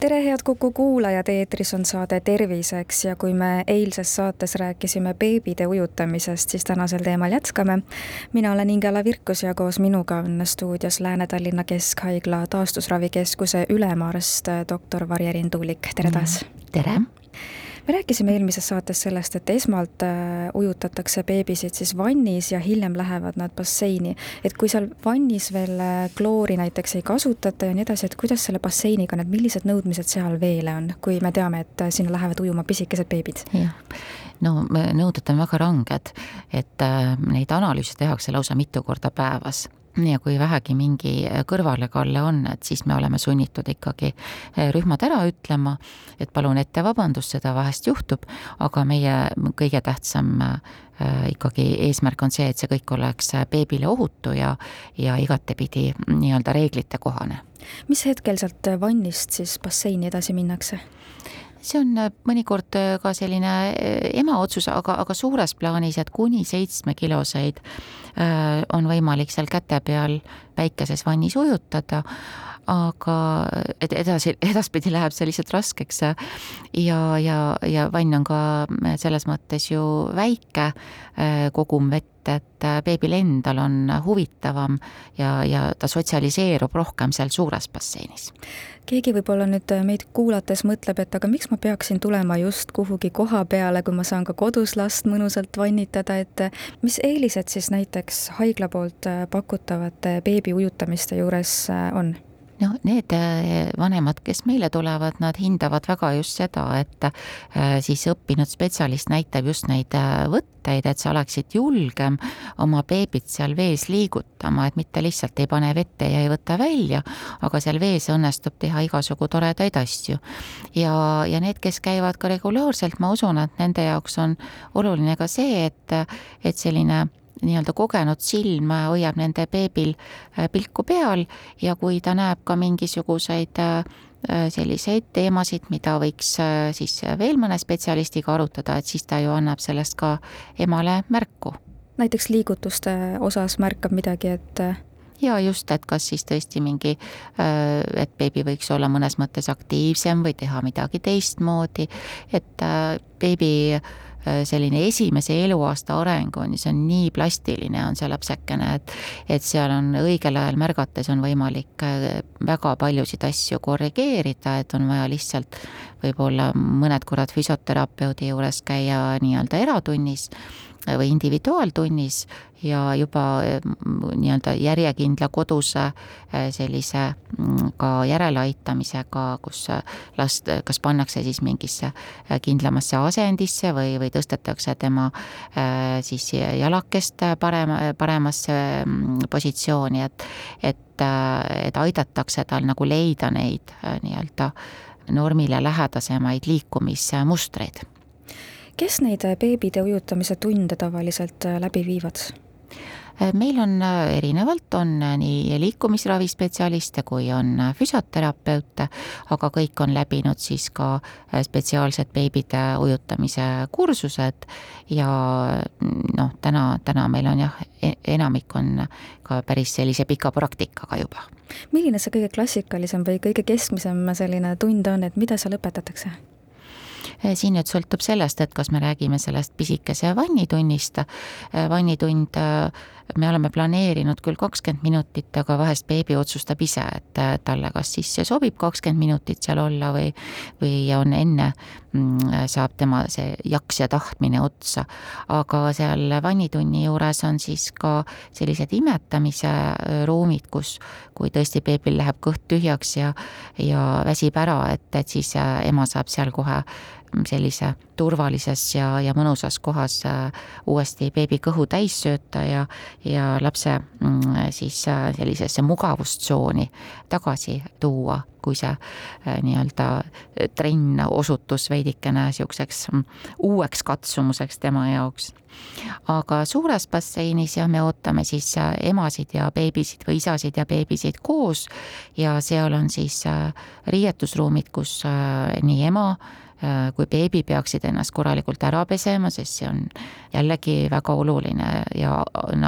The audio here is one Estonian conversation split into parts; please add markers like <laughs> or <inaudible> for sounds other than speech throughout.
tere, head Kuku kuulajad, eetris on saade Terviseks ja kui me eilses saates rääkisime beebide ujutamisest, siis tänasel teemal jätkame. mina olen Ingela Virkus ja koos minuga on stuudios Lääne-Tallinna Keskhaigla taastusravikeskuse ülemarst doktor Varje-Riin Tuulik, tere taas! tere! Me rääkisime eelmises saates sellest, et esmalt äh, ujutatakse beebisid siis vannis ja hiljem lähevad nad basseini. et kui seal vannis veel äh, kloori näiteks ei kasutata ja nii edasi, et kuidas selle basseiniga et millised nõudmised seal veele on, kui me teame, et äh, sinna lähevad ujuma pisikesed beebid? jah, no nõuded on väga ranged, et neid analüüse tehakse lausa mitu korda päevas ja kui vähegi mingi kõrvalekalle on, et siis me oleme sunnitud ikkagi eh, rühmad ära ütlema, et palun ette vabandust, seda vahest juhtub, aga meie kõige tähtsam eh, ikkagi eesmärk on see, et see kõik oleks beebile ohutu ja, ja igatepidi nii-öelda reeglite kohane. mis hetkel sealt vannist siis basseini edasi minnakse? See on äh, mõnikord äh, ka selline äh, ema otsus, aga, aga suures plaanis, et kuni seitsmekiloseid on võimalik seal käte peal väikeses vannis ujutada, aga edasi, edaspidi läheb see lihtsalt raskeks ja, ja, ja vann on ka selles mõttes ju väike kogum vett, et beebil endal on huvitavam ja, ja ta sotsialiseerub rohkem seal suures basseinis keegi võib-olla nüüd äh, meid kuulates mõtleb, et aga miks ma peaksin tulema just kuhugi koha peale, kui ma saan ka kodus last mõnusalt vannitada, et äh, mis eelised siis näiteks haigla poolt äh, pakutavate beebi ujutamiste juures on? No need äh, vanemad, kes meile tulevad, nad hindavad väga just seda, et äh, siis õppinud spetsialist näitab just neid äh, võtteid, et sa oleksid julgem oma beebit seal vees liigutama, et mitte lihtsalt ei pane vette ja ei võta välja, aga seal vees õnnestub teha igasugu toredaid asju. ja, ja need, kes käivad ka regulaarselt, ma usun, et nende jaoks on oluline ka see, et, et selline nii-öelda kogenud silm hoiab nende beebil äh, pilku peal ja kui ta näeb ka mingisuguseid äh, selliseid teemasid, mida võiks äh, siis veel mõne spetsialistiga arutada, et siis ta ju annab sellest ka emale märku. näiteks liigutuste osas märkab midagi, et ja just, et kas siis tõesti mingi, et beebi võiks olla mõnes mõttes aktiivsem või teha midagi teistmoodi, et beebi Äh, selline esimese eluaasta areng on, see on nii plastiline, on see lapsekene, et et seal on õigel ajal märgates on võimalik äh, väga paljusid asju korrigeerida, et on vaja lihtsalt võib-olla mõned korrad füsioterapeudi juures käia nii-öelda eratunnis või individuaaltunnis ja juba mm, nii-öelda järjekindla koduse äh, sellise mm, ka järeleaitamisega, kus äh, last kas pannakse siis mingisse kindlamasse asendisse või, või tõstetakse tema siis jalakest parema, paremasse mm, positsiooni, et, et, et aidatakse tal nagu leida neid nii-öelda normile lähedasemaid liikumismustreid kes neid beebide ujutamise tunde tavaliselt äh, läbi viivad? Äh, meil on äh, erinevalt, on nii liikumisravispetsialiste kui on füsioterapeute, aga kõik on läbinud siis ka spetsiaalsed beebide ujutamise kursused ja mm, noh, täna, täna meil on jah, e-, enamik on ka päris sellise pika praktikaga juba. milline see kõige klassikalisem või kõige keskmisem selline tund on, et mida seal õpetatakse? Eh, siin nüüd sõltub sellest, et kas me räägime sellest pisikese vannitunnist, eh, vannitund eh, me oleme planeerinud küll kakskümmend minutit, aga vahest beebi otsustab ise, et talle kas siis sobib kakskümmend minutit seal olla või, või on enne, mm, saab tema see jaks ja tahtmine otsa. aga seal vannitunni juures on siis ka sellised imetamise ruumid, kus, kui tõesti beebil läheb kõht tühjaks ja, ja väsib ära, et, et siis ema saab seal kohe sellise turvalises ja, ja mõnusas kohas äh, uuesti beebi kõhu täis sööta ja, ja lapse mm, siis äh, sellisesse mugavustsooni tagasi tuua kui see nii-öelda trenn osutus veidikene niisuguseks mm, uueks katsumuseks tema jaoks. Aga suures basseinis jah, me ootame siis emasid ja beebisid või isasid ja beebisid koos. Ja seal on siis riietusruumid, kus nii ema Äh, kui beebi peaksid ennast korralikult ära pesema, sest see on jällegi väga oluline ja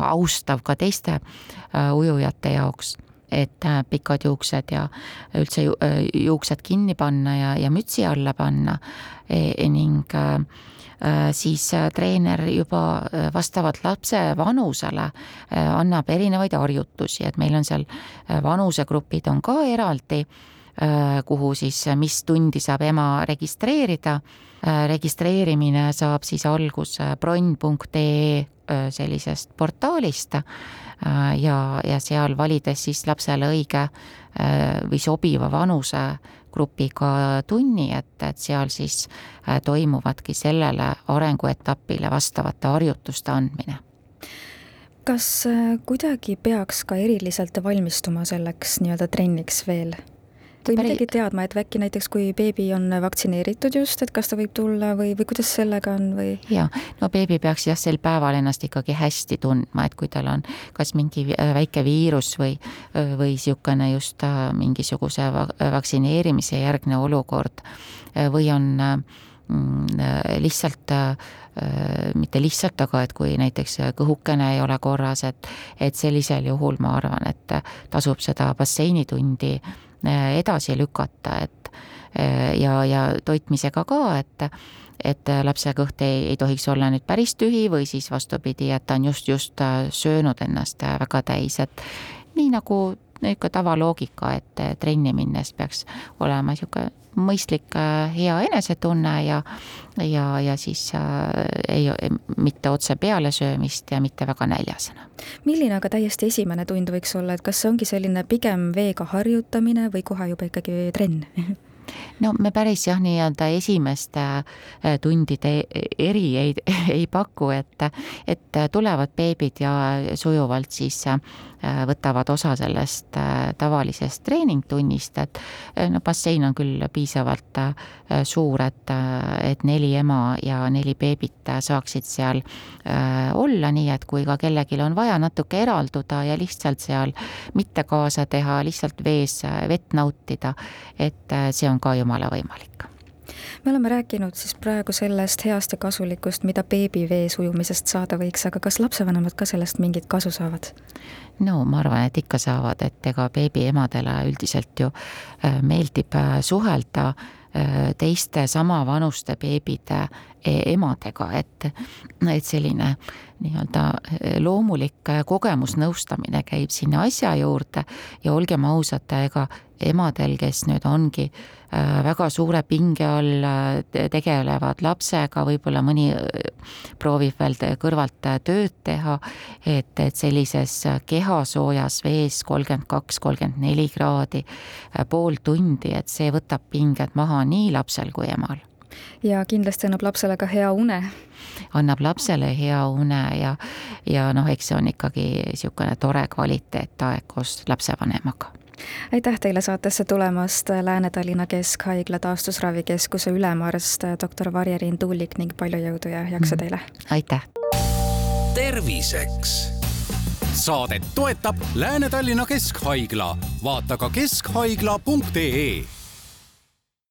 austav ka teiste äh, ujujate jaoks et äh, pikad juuksed ja üldse juuksed kinni panna ja, ja mütsi alla panna. E, e ning siis treener juba vastavalt lapse vanusele annab erinevaid harjutusi, et meil on seal vanusegrupid on ka eraldi. Äh, kuhu siis, mis tundi saab ema registreerida. Äh, registreerimine saab siis alguse bronn.ee äh, sellisest portaalist ja, ja seal valides siis lapsele õige või sobiva vanusegrupiga tunni, et, et seal siis toimuvadki sellele arenguetapile vastavate harjutuste andmine kas kuidagi peaks ka eriliselt valmistuma selleks nii-öelda trenniks veel? Või päri... midagi teadma, et äkki näiteks kui beebi on vaktsineeritud just, et kas ta võib tulla või, või kuidas sellega on või? jaa, no beebi peaks jah, sel päeval ennast ikkagi hästi tundma, et kui tal on kas mingi äh, väike viirus või, äh, või niisugune just äh, mingisuguse vaktsineerimise järgne olukord või on mm, lihtsalt mitte lihtsalt, aga et kui näiteks kõhukene ei ole korras, et, et sellisel juhul ma arvan, et tasub seda basseinitundi Äh, edasi lükata, et äh, ja, ja toitmisega ka, et et lapse kõht ei, ei tohiks olla nüüd päris tühi või siis vastupidi, et ta on just, just äh, söönud ennast väga täis, et nii nagu niisugune tavaloogika, et trenni minnes peaks olema niisugune mõistlik hea enesetunne ja ja, ja siis äh, ei, mitte otse pealesöömist ja mitte väga näljasena. milline aga täiesti esimene tund võiks olla, et kas see ongi selline pigem veega harjutamine või kohe juba ikkagi trenn <laughs> no me päris jah, nii-öelda esimeste äh, tundide eri ei, <laughs> ei paku, et, et tulevad beebid ja sujuvalt siis äh, võtavad osa sellest äh, tavalisest treeningtunnist, et no bassein on küll piisavalt suur, et, et neli ema ja neli beebit saaksid seal olla, nii et kui ka kellelgi on vaja natuke eralduda ja lihtsalt seal mitte kaasa teha, lihtsalt vees vett nautida, et see on ka jumala võimalik me oleme rääkinud siis praegu sellest heast ja kasulikust, mida beebi vees ujumisest saada võiks, aga kas lapsevanemad ka sellest mingit kasu saavad? no ma arvan, et ikka saavad, et ega beebi emadele üldiselt ju äh, meeldib äh, suhelda äh, teiste samavanuste beebide emadega, et, et selline nii-öelda loomulik kogemusnõustamine käib sinna asja juurde. Ja olgem ausad, ega emadel, kes nüüd ongi väga suure pinge all, tegelevad lapsega, võib-olla mõni proovib veel kõrvalt tööd teha, et, et sellises kehasoojas vees kolmkümmend kaks, kolmkümmend neli kraadi pool tundi, et see võtab pinged maha nii lapsel kui emal ja kindlasti annab lapsele ka hea une. annab lapsele hea une ja, ja noh, eks see on ikkagi niisugune tore kvaliteetaeg koos lapsevanemaga aitäh teile saatesse tulemast, Lääne-Tallinna Keskhaigla taastusravikeskuse ülemarst doktor Varje-Riin Tuulik ning palju jõudu ja jaksu mhm. teile! aitäh! terviseks saadet toetab Lääne-Tallinna Keskhaigla, vaata ka keskhaigla.ee